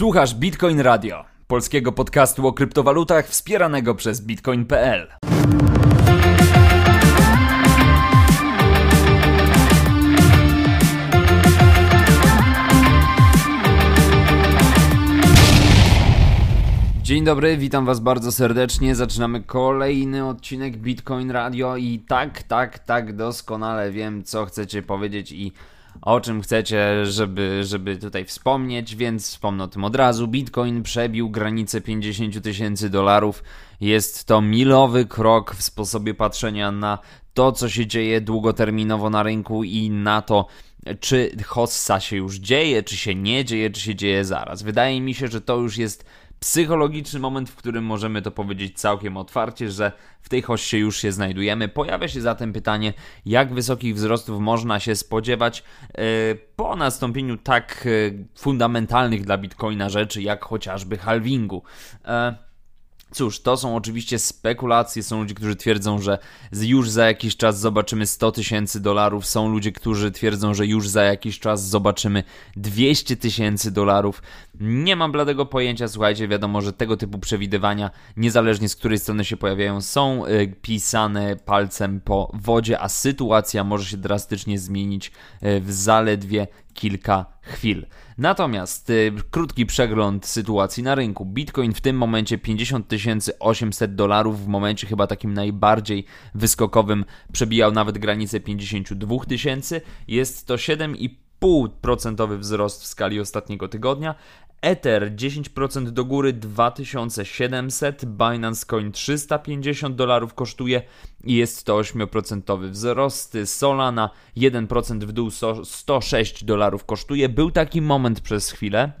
Słuchasz Bitcoin Radio, polskiego podcastu o kryptowalutach wspieranego przez bitcoin.pl. Dzień dobry, witam Was bardzo serdecznie. Zaczynamy kolejny odcinek Bitcoin Radio i tak, tak, tak doskonale wiem, co chcecie powiedzieć i o czym chcecie, żeby, żeby tutaj wspomnieć, więc wspomnę o tym od razu. Bitcoin przebił granicę 50 tysięcy dolarów. Jest to milowy krok w sposobie patrzenia na to, co się dzieje długoterminowo na rynku i na to, czy hossa się już dzieje, czy się nie dzieje, czy się dzieje zaraz. Wydaje mi się, że to już jest psychologiczny moment, w którym możemy to powiedzieć całkiem otwarcie, że w tej hoście już się znajdujemy. Pojawia się zatem pytanie, jak wysokich wzrostów można się spodziewać yy, po nastąpieniu tak yy, fundamentalnych dla Bitcoina rzeczy, jak chociażby halvingu. Cóż, to są oczywiście spekulacje. Są ludzie, którzy twierdzą, że już za jakiś czas zobaczymy 100 tysięcy dolarów. Są ludzie, którzy twierdzą, że już za jakiś czas zobaczymy 200 tysięcy dolarów. Nie mam bladego pojęcia, słuchajcie, wiadomo, że tego typu przewidywania, niezależnie z której strony się pojawiają, są y, pisane palcem po wodzie, a sytuacja może się drastycznie zmienić y, w zaledwie kilka chwil. Natomiast y, krótki przegląd sytuacji na rynku. Bitcoin w tym momencie 50 800 dolarów, w momencie chyba takim najbardziej wyskokowym przebijał nawet granicę 52 tysięcy. Jest to 7,5% wzrost w skali ostatniego tygodnia. Ether 10% do góry 2700, Binance Coin 350 dolarów kosztuje i jest to 8% wzrost. Solana 1% w dół 106 dolarów kosztuje. Był taki moment przez chwilę,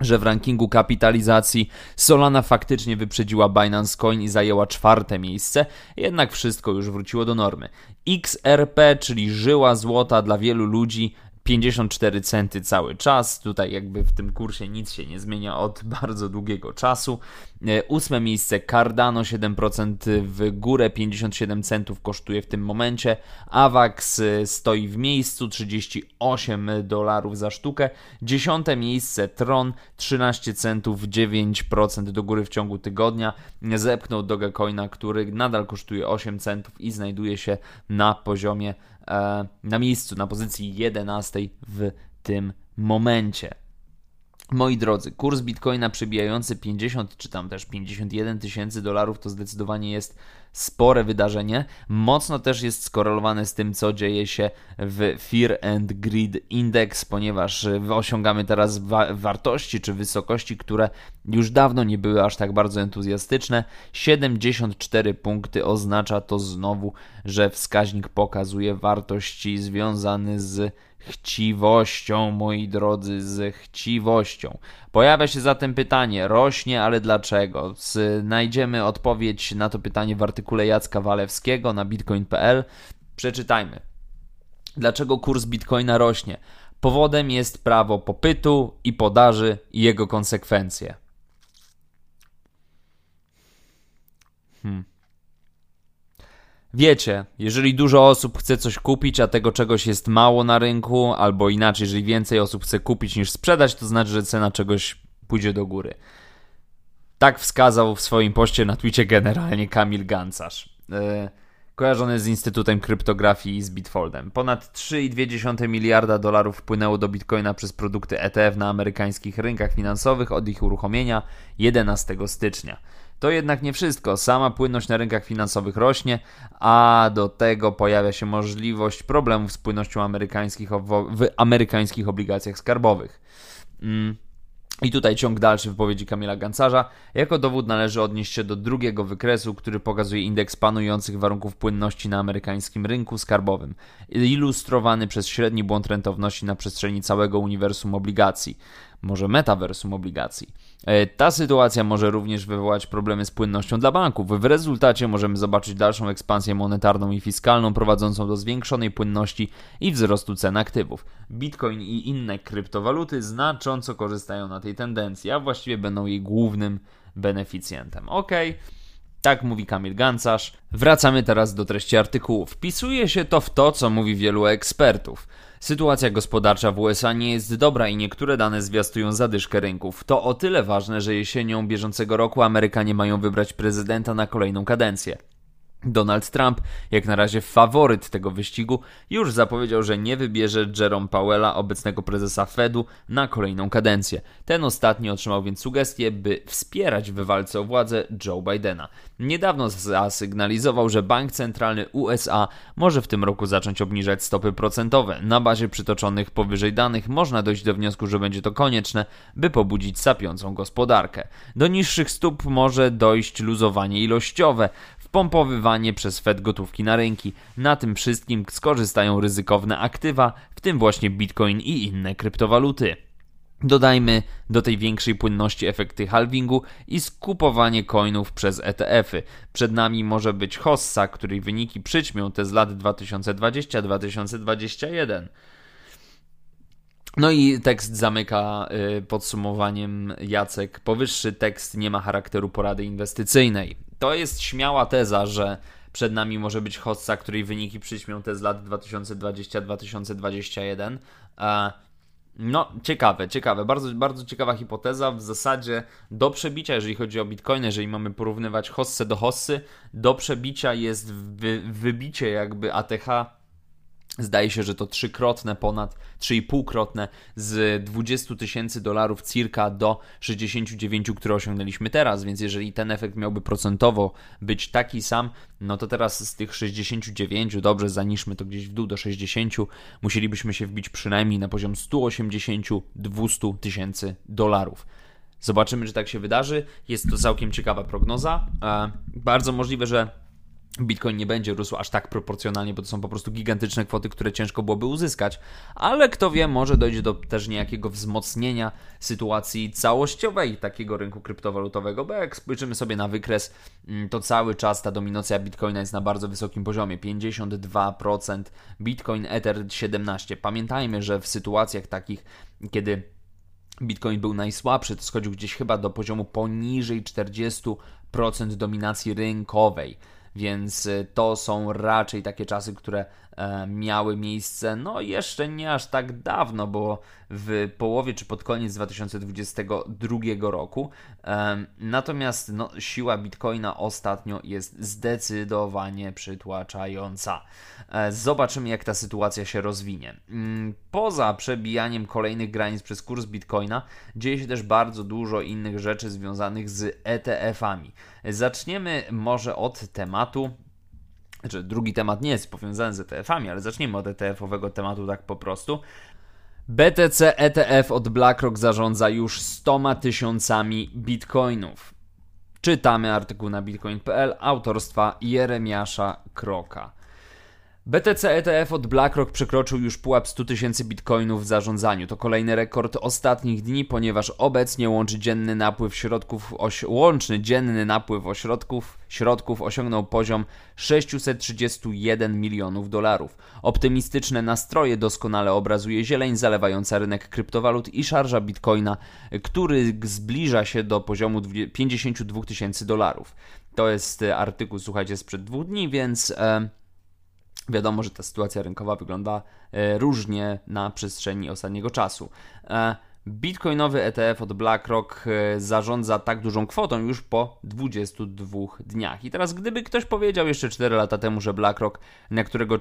że w rankingu kapitalizacji Solana faktycznie wyprzedziła Binance Coin i zajęła czwarte miejsce, jednak wszystko już wróciło do normy. XRP, czyli żyła złota dla wielu ludzi, 54 centy cały czas. Tutaj jakby w tym kursie nic się nie zmienia od bardzo długiego czasu. E, ósme miejsce Cardano 7% w górę, 57 centów kosztuje w tym momencie. Avax e, stoi w miejscu 38 dolarów za sztukę. Dziesiąte miejsce Tron 13 centów, 9% do góry w ciągu tygodnia. Zepchnął Dogecoina, który nadal kosztuje 8 centów i znajduje się na poziomie na miejscu, na pozycji 11 w tym momencie. Moi drodzy, kurs bitcoina przebijający 50 czy tam też 51 tysięcy dolarów to zdecydowanie jest spore wydarzenie. Mocno też jest skorelowane z tym, co dzieje się w Fear and Greed Index, ponieważ osiągamy teraz wa wartości czy wysokości, które już dawno nie były aż tak bardzo entuzjastyczne. 74 punkty oznacza to znowu, że wskaźnik pokazuje wartości związane z chciwością, moi drodzy, z chciwością. Pojawia się zatem pytanie, rośnie, ale dlaczego? Znajdziemy odpowiedź na to pytanie w artykule Jacka Walewskiego na bitcoin.pl. Przeczytajmy. Dlaczego kurs bitcoina rośnie? Powodem jest prawo popytu i podaży i jego konsekwencje. Hmm. Wiecie, jeżeli dużo osób chce coś kupić, a tego czegoś jest mało na rynku, albo inaczej, jeżeli więcej osób chce kupić niż sprzedać, to znaczy, że cena czegoś pójdzie do góry. Tak wskazał w swoim poście na Twitcie generalnie Kamil Gancarz, yy, kojarzony z Instytutem Kryptografii i z Bitfoldem. Ponad 3,2 miliarda dolarów wpłynęło do Bitcoina przez produkty ETF na amerykańskich rynkach finansowych od ich uruchomienia 11 stycznia. To jednak nie wszystko. Sama płynność na rynkach finansowych rośnie, a do tego pojawia się możliwość problemów z płynnością amerykańskich w amerykańskich obligacjach skarbowych. Mm. I tutaj ciąg dalszy wypowiedzi Kamila Gancarza. Jako dowód należy odnieść się do drugiego wykresu, który pokazuje indeks panujących warunków płynności na amerykańskim rynku skarbowym, ilustrowany przez średni błąd rentowności na przestrzeni całego uniwersum obligacji może metaversum obligacji. E, ta sytuacja może również wywołać problemy z płynnością dla banków. W rezultacie możemy zobaczyć dalszą ekspansję monetarną i fiskalną prowadzącą do zwiększonej płynności i wzrostu cen aktywów. Bitcoin i inne kryptowaluty znacząco korzystają na tej tendencji, a właściwie będą jej głównym beneficjentem. Ok, Tak mówi Kamil Gancarz. Wracamy teraz do treści artykułu. Wpisuje się to w to, co mówi wielu ekspertów. Sytuacja gospodarcza w USA nie jest dobra i niektóre dane zwiastują zadyszkę rynków. To o tyle ważne, że jesienią bieżącego roku Amerykanie mają wybrać prezydenta na kolejną kadencję. Donald Trump, jak na razie faworyt tego wyścigu, już zapowiedział, że nie wybierze Jerome Powella, obecnego prezesa Fedu, na kolejną kadencję. Ten ostatni otrzymał więc sugestię, by wspierać w walce o władzę Joe Bidena. Niedawno zasygnalizował, że Bank Centralny USA może w tym roku zacząć obniżać stopy procentowe. Na bazie przytoczonych powyżej danych można dojść do wniosku, że będzie to konieczne, by pobudzić sapiącą gospodarkę. Do niższych stóp może dojść luzowanie ilościowe, wpompowywanie przez Fed gotówki na rynki. Na tym wszystkim skorzystają ryzykowne aktywa, w tym właśnie Bitcoin i inne kryptowaluty. Dodajmy do tej większej płynności efekty halvingu i skupowanie coinów przez ETF-y. Przed nami może być hossa, której wyniki przyćmią te z lat 2020-2021. No i tekst zamyka y, podsumowaniem Jacek. Powyższy tekst nie ma charakteru porady inwestycyjnej. To jest śmiała teza, że przed nami może być hossa, której wyniki przyćmią te z lat 2020-2021. No, ciekawe, ciekawe. Bardzo, bardzo ciekawa hipoteza. W zasadzie do przebicia, jeżeli chodzi o Bitcoin, jeżeli mamy porównywać hossę do hossy, do przebicia jest wy, wybicie jakby ATH Zdaje się, że to trzykrotne, ponad 3,5-krotne z 20 tysięcy dolarów circa do 69, które osiągnęliśmy teraz, więc jeżeli ten efekt miałby procentowo być taki sam, no to teraz z tych 69, dobrze, zaniżmy to gdzieś w dół do 60, musielibyśmy się wbić przynajmniej na poziom 180-200 tysięcy dolarów. Zobaczymy, czy tak się wydarzy. Jest to całkiem ciekawa prognoza. E, bardzo możliwe, że Bitcoin nie będzie rósł aż tak proporcjonalnie, bo to są po prostu gigantyczne kwoty, które ciężko byłoby uzyskać, ale kto wie, może dojdzie do też niejakiego wzmocnienia sytuacji całościowej takiego rynku kryptowalutowego, bo jak spojrzymy sobie na wykres, mm, to cały czas ta dominacja Bitcoina jest na bardzo wysokim poziomie. 52%, Bitcoin Ether 17%. Pamiętajmy, że w sytuacjach takich, kiedy Bitcoin był najsłabszy, to schodził gdzieś chyba do poziomu poniżej 40% dominacji rynkowej więc y, to są raczej takie czasy, które e, miały miejsce no jeszcze nie aż tak dawno, bo w połowie czy pod koniec 2022 roku. Natomiast no, siła Bitcoina ostatnio jest zdecydowanie przytłaczająca. E, zobaczymy, jak ta sytuacja się rozwinie. Mm, poza przebijaniem kolejnych granic przez kurs Bitcoina, dzieje się też bardzo dużo innych rzeczy związanych z ETF-ami. Zaczniemy może od tematu, znaczy, drugi temat nie jest powiązany z ETF-ami, ale zaczniemy od ETF-owego tematu tak po prostu. BTC ETF od BlackRock zarządza już 100 tysiącami bitcoinów. Czytamy artykuł na bitcoin.pl autorstwa Jeremiasza Kroka. BTC ETF od BlackRock przekroczył już pułap 100 tysięcy bitcoinów w zarządzaniu. To kolejny rekord ostatnich dni, ponieważ obecnie łączy dzienny napływ środków, łączny dzienny napływ ośrodków, środków osiągnął poziom 631 milionów dolarów. Optymistyczne nastroje doskonale obrazuje zieleń zalewająca rynek kryptowalut i szarża bitcoina, który zbliża się do poziomu 52 tysięcy dolarów. To jest artykuł, słuchajcie, sprzed dwóch dni, więc... E Wiadomo, że ta sytuacja rynkowa wygląda e, różnie na przestrzeni ostatniego czasu. E, Bitcoinowy ETF od BlackRock e, zarządza tak dużą kwotą już po 22 dniach. I teraz, gdyby ktoś powiedział jeszcze 4 lata temu, że BlackRock, na którego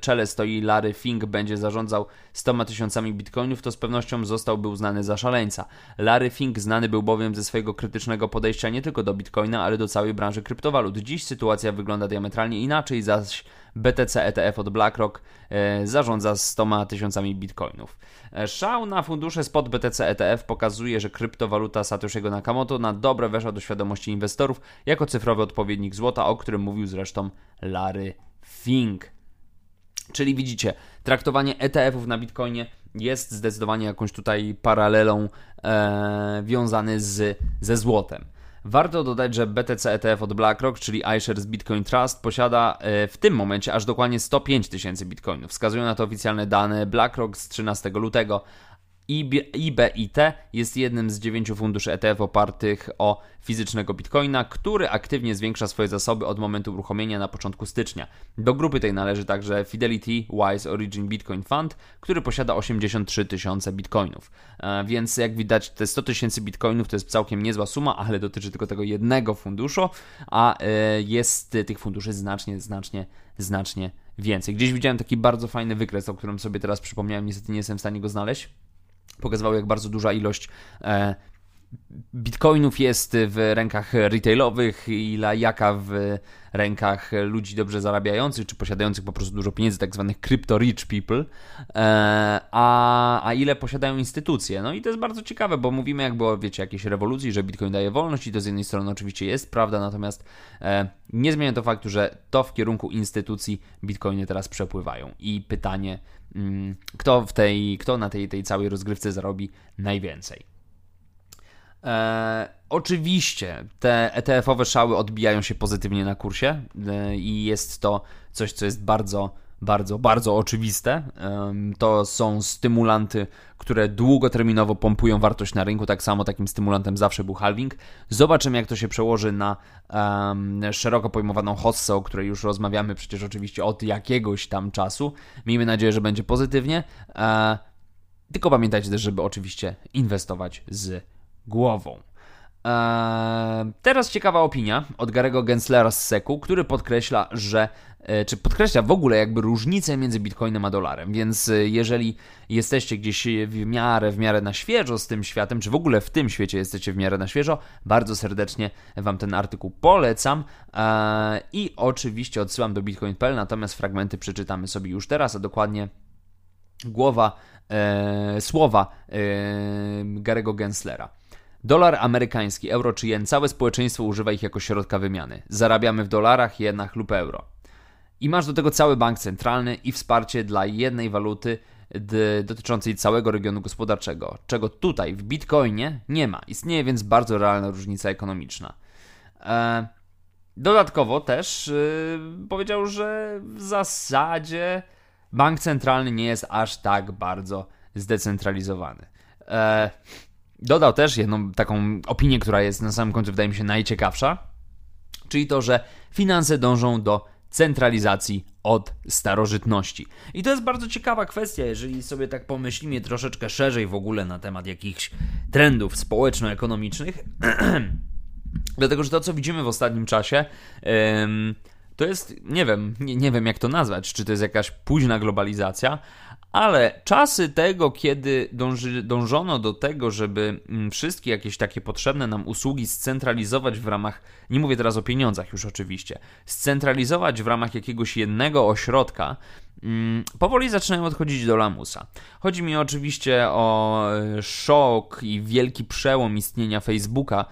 czele stoi Larry Fink, będzie zarządzał 100 tysiącami bitcoinów, to z pewnością zostałby uznany za szaleńca. Larry Fink znany był bowiem ze swojego krytycznego podejścia nie tylko do bitcoina, ale do całej branży kryptowalut. Dziś sytuacja wygląda diametralnie inaczej, zaś BTC ETF od BlackRock e, zarządza 100 tysiącami bitcoinów. E, szał na fundusze spot BTC ETF pokazuje, że kryptowaluta Satoshi'ego Nakamoto na dobre weszła do świadomości inwestorów jako cyfrowy odpowiednik złota, o którym mówił zresztą Larry Fink. Czyli widzicie, traktowanie ETF-ów na Bitcoinie jest zdecydowanie jakąś tutaj paralelą e, wiązany z, ze złotem. Warto dodać, że BTC ETF od BlackRock, czyli iShares Bitcoin Trust, posiada e, w tym momencie aż dokładnie 105 tysięcy bitcoinów. Wskazują na to oficjalne dane BlackRock z 13 lutego. IBIT jest jednym z dziewięciu funduszy ETF opartych o fizycznego bitcoina, który aktywnie zwiększa swoje zasoby od momentu uruchomienia na początku stycznia. Do grupy tej należy także Fidelity Wise Origin Bitcoin Fund, który posiada 83 tysiące bitcoinów. E, więc jak widać, te 100 tysięcy bitcoinów to jest całkiem niezła suma, ale dotyczy tylko tego jednego funduszu, a e, jest tych funduszy znacznie, znacznie, znacznie więcej. Gdzieś widziałem taki bardzo fajny wykres, o którym sobie teraz przypomniałem, niestety nie jestem w stanie go znaleźć pokazywał, jak bardzo duża ilość e, bitcoinów jest w rękach retailowych, ile jaka w rękach ludzi dobrze zarabiających, czy posiadających po prostu dużo pieniędzy, tak zwanych crypto rich people, e, a, a ile posiadają instytucje. No i to jest bardzo ciekawe, bo mówimy jakby o, wiecie, jakiejś rewolucji, że bitcoin daje wolność i to z jednej strony oczywiście jest prawda, natomiast e, nie zmienia to faktu, że to w kierunku instytucji bitcoiny teraz przepływają. I pytanie, mm, kto, w tej, kto na tej, tej całej rozgrywce zarobi najwięcej. E, oczywiście te ETF-owe szały odbijają się pozytywnie na kursie e, i jest to coś, co jest bardzo, bardzo, bardzo oczywiste. E, to są stymulanty, które długoterminowo pompują wartość na rynku. Tak samo takim stymulantem zawsze był halving. Zobaczymy, jak to się przełoży na szeroko pojmowaną hossę, o której już rozmawiamy przecież oczywiście od jakiegoś tam czasu. Miejmy nadzieję, że będzie pozytywnie. E, tylko pamiętajcie też, żeby oczywiście inwestować z głową. Eee, teraz ciekawa opinia od Garego Genslera z Seku, który podkreśla, że e, czy podkreśla w ogóle jakby różnicę między bitcoinem a dolarem, więc e, jeżeli jesteście gdzieś w miarę, w miarę na świeżo z tym światem, czy w ogóle w tym świecie jesteście w miarę na świeżo, bardzo serdecznie Wam ten artykuł polecam eee, i oczywiście odsyłam do bitcoin.pl, natomiast fragmenty przeczytamy sobie już teraz, a dokładnie głowa, e, słowa e, Garego Genslera. Dolar amerykański, euro czy jen, całe społeczeństwo używa ich jako środka wymiany. Zarabiamy w dolarach, jenach lub euro. I masz do tego cały bank centralny i wsparcie dla jednej waluty dotyczącej całego regionu gospodarczego, czego tutaj w Bitcoinie nie ma. Istnieje więc bardzo realna różnica ekonomiczna. E, dodatkowo też yy, powiedział, że w zasadzie bank centralny nie jest aż tak bardzo zdecentralizowany. E, Dodał też jedną taką opinię, która jest na samym końcu, wydaje mi się, najciekawsza, czyli to, że finanse dążą do centralizacji od starożytności. I to jest bardzo ciekawa kwestia, jeżeli sobie tak pomyślimy troszeczkę szerzej w ogóle na temat jakichś trendów społeczno-ekonomicznych. Dlatego, że to, co widzimy w ostatnim czasie, to jest, nie wiem, nie, nie wiem jak to nazwać, czy to jest jakaś późna globalizacja, ale czasy tego, kiedy dąży, dążono do tego, żeby mm, wszystkie jakieś takie potrzebne nam usługi scentralizować w ramach, nie mówię teraz o pieniądzach już oczywiście, scentralizować w ramach jakiegoś jednego ośrodka, mm, powoli zaczynają odchodzić do lamusa. Chodzi mi oczywiście o e, szok i wielki przełom istnienia Facebooka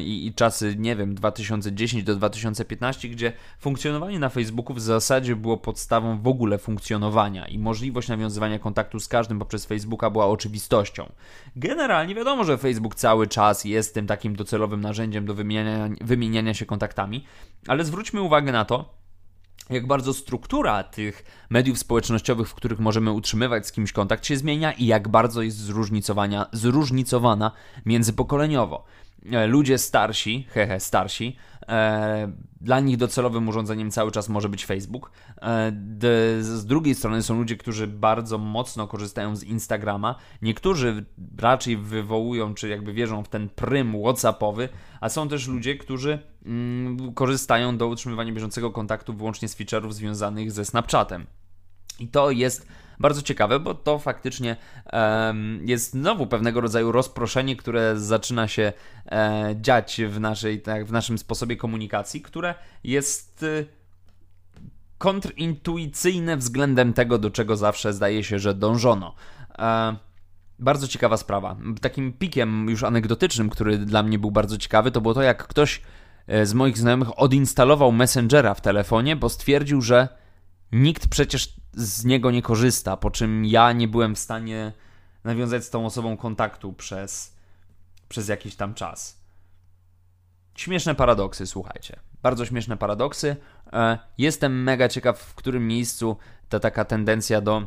i, i czasy, nie wiem, 2010 do 2015, gdzie funkcjonowanie na Facebooku w zasadzie było podstawą w ogóle funkcjonowania i możliwość nawiązywania kontaktu z każdym poprzez Facebooka była oczywistością. Generalnie wiadomo, że Facebook cały czas jest tym takim docelowym narzędziem do wymieniania, wymieniania się kontaktami, ale zwróćmy uwagę na to, jak bardzo struktura tych mediów społecznościowych, w których możemy utrzymywać z kimś kontakt, się zmienia i jak bardzo jest zróżnicowana międzypokoleniowo. E, ludzie starsi, hehe, starsi, e, dla nich docelowym urządzeniem cały czas może być Facebook. E, z drugiej strony są ludzie, którzy bardzo mocno korzystają z Instagrama. Niektórzy raczej wywołują, czy jakby wierzą w ten prym WhatsAppowy, a są też ludzie, którzy mm, korzystają do utrzymywania bieżącego kontaktu wyłącznie z feature'ów związanych ze Snapchatem. I to jest bardzo ciekawe, bo to faktycznie jest znowu pewnego rodzaju rozproszenie, które zaczyna się e, dziać w, naszej, tak, w naszym sposobie komunikacji, które jest e, kontrintuicyjne względem tego, do czego zawsze zdaje się, że dążono. E, bardzo ciekawa sprawa. Takim pikiem już anegdotycznym, który dla mnie był bardzo ciekawy, to było to, jak ktoś e, z moich znajomych odinstalował Messengera w telefonie, bo stwierdził, że nikt przecież z niego nie korzysta, po czym ja nie byłem w stanie nawiązać z tą osobą kontaktu przez, przez jakiś tam czas. Śmieszne paradoksy, słuchajcie. Bardzo śmieszne paradoksy. E, jestem mega ciekaw, w którym miejscu ta taka tendencja do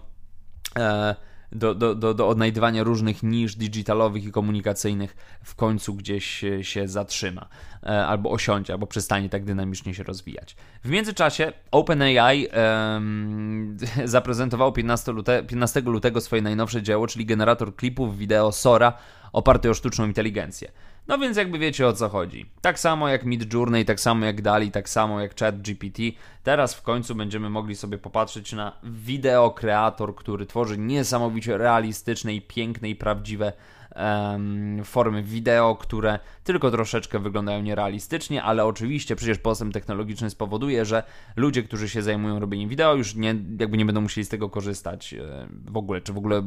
e, do, do, do, do odnajdywania różnych nisz digitalowych i komunikacyjnych w końcu gdzieś się zatrzyma, e, albo osiądzie, albo przestanie tak dynamicznie się rozwijać. W międzyczasie OpenAI um, zaprezentowało 15, lute, 15 lutego swoje najnowsze dzieło, czyli generator klipów wideo Sora oparty o sztuczną inteligencję. No więc jakby wiecie o co chodzi. Tak samo jak Midjourney, tak samo jak Dali, tak samo jak ChatGPT. Teraz w końcu będziemy mogli sobie popatrzeć na wideo kreator, który tworzy niesamowicie realistyczne i piękne i prawdziwe um, formy wideo, które tylko troszeczkę wyglądają nierealistycznie, ale oczywiście przecież postęp technologiczny spowoduje, że ludzie, którzy się zajmują robieniem wideo, już nie, jakby nie będą musieli z tego korzystać e, w ogóle, czy w ogóle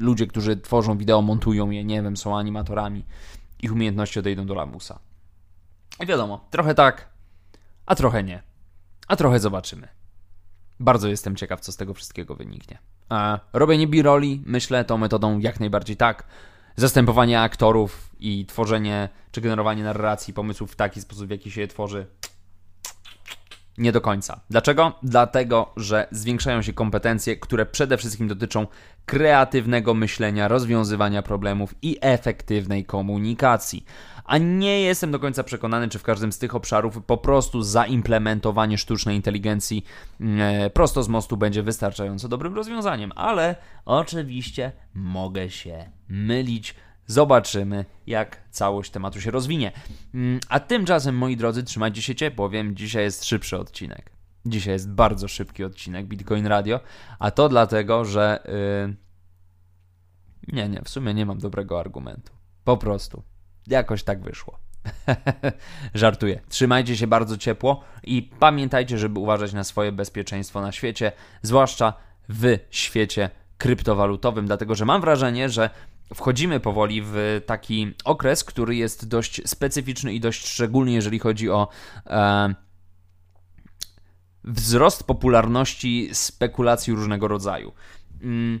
ludzie, którzy tworzą wideo, montują je, nie wiem, są animatorami ich umiejętności odejdą do lamusa. I wiadomo, trochę tak, a trochę nie. A trochę zobaczymy. Bardzo jestem ciekaw, co z tego wszystkiego wyniknie. A robienie biroli, myślę, tą metodą jak najbardziej tak. Zastępowanie aktorów i tworzenie czy generowanie narracji, pomysłów w taki sposób, w jaki się je tworzy, nie do końca. Dlaczego? Dlatego, że zwiększają się kompetencje, które przede wszystkim dotyczą kreatywnego myślenia, rozwiązywania problemów i efektywnej komunikacji. A nie jestem do końca przekonany, czy w każdym z tych obszarów po prostu zaimplementowanie sztucznej inteligencji e, prosto z mostu będzie wystarczająco dobrym rozwiązaniem, ale oczywiście mogę się mylić. Zobaczymy, jak całość tematu się rozwinie. Mm, a tymczasem, moi drodzy, trzymajcie się ciepło. Wiem, dzisiaj jest szybszy odcinek. Dzisiaj jest bardzo szybki odcinek Bitcoin Radio, a to dlatego, że. Yy... Nie, nie, w sumie nie mam dobrego argumentu. Po prostu. Jakoś tak wyszło. Żartuję. Trzymajcie się bardzo ciepło i pamiętajcie, żeby uważać na swoje bezpieczeństwo na świecie, zwłaszcza w świecie kryptowalutowym, dlatego że mam wrażenie, że wchodzimy powoli w taki okres, który jest dość specyficzny i dość szczególny, jeżeli chodzi o e, wzrost popularności spekulacji różnego rodzaju. Mm,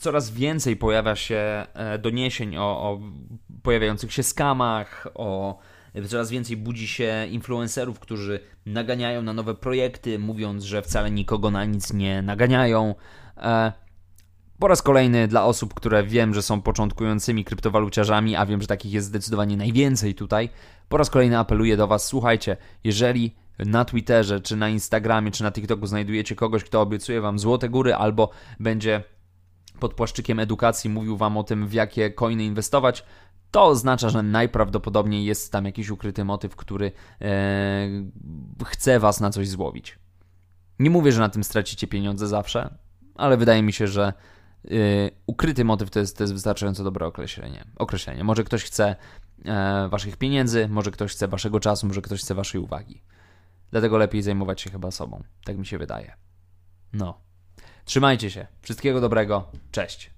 coraz więcej pojawia się e, doniesień o, o pojawiających się skamach, o coraz więcej budzi się influencerów, którzy naganiają na nowe projekty, mówiąc, że wcale nikogo na nic nie naganiają. Po raz kolejny dla osób, które wiem, że są początkującymi kryptowaluciarzami, a wiem, że takich jest zdecydowanie najwięcej tutaj, po raz kolejny apeluję do Was, słuchajcie, jeżeli na Twitterze, czy na Instagramie, czy na TikToku znajdujecie kogoś, kto obiecuje Wam złote góry albo będzie pod płaszczykiem edukacji mówił Wam o tym, w jakie coiny inwestować, to oznacza, że najprawdopodobniej jest tam jakiś ukryty motyw, który e, chce Was na coś złowić. Nie mówię, że na tym stracicie pieniądze zawsze, ale wydaje mi się, że ukryty motyw to jest, to jest wystarczająco dobre określenie. określenie. Może ktoś chce e, waszych pieniędzy, może ktoś chce waszego czasu, może ktoś chce waszej uwagi. Dlatego lepiej zajmować się chyba sobą. Tak mi się wydaje. No. Trzymajcie się. Wszystkiego dobrego. Cześć.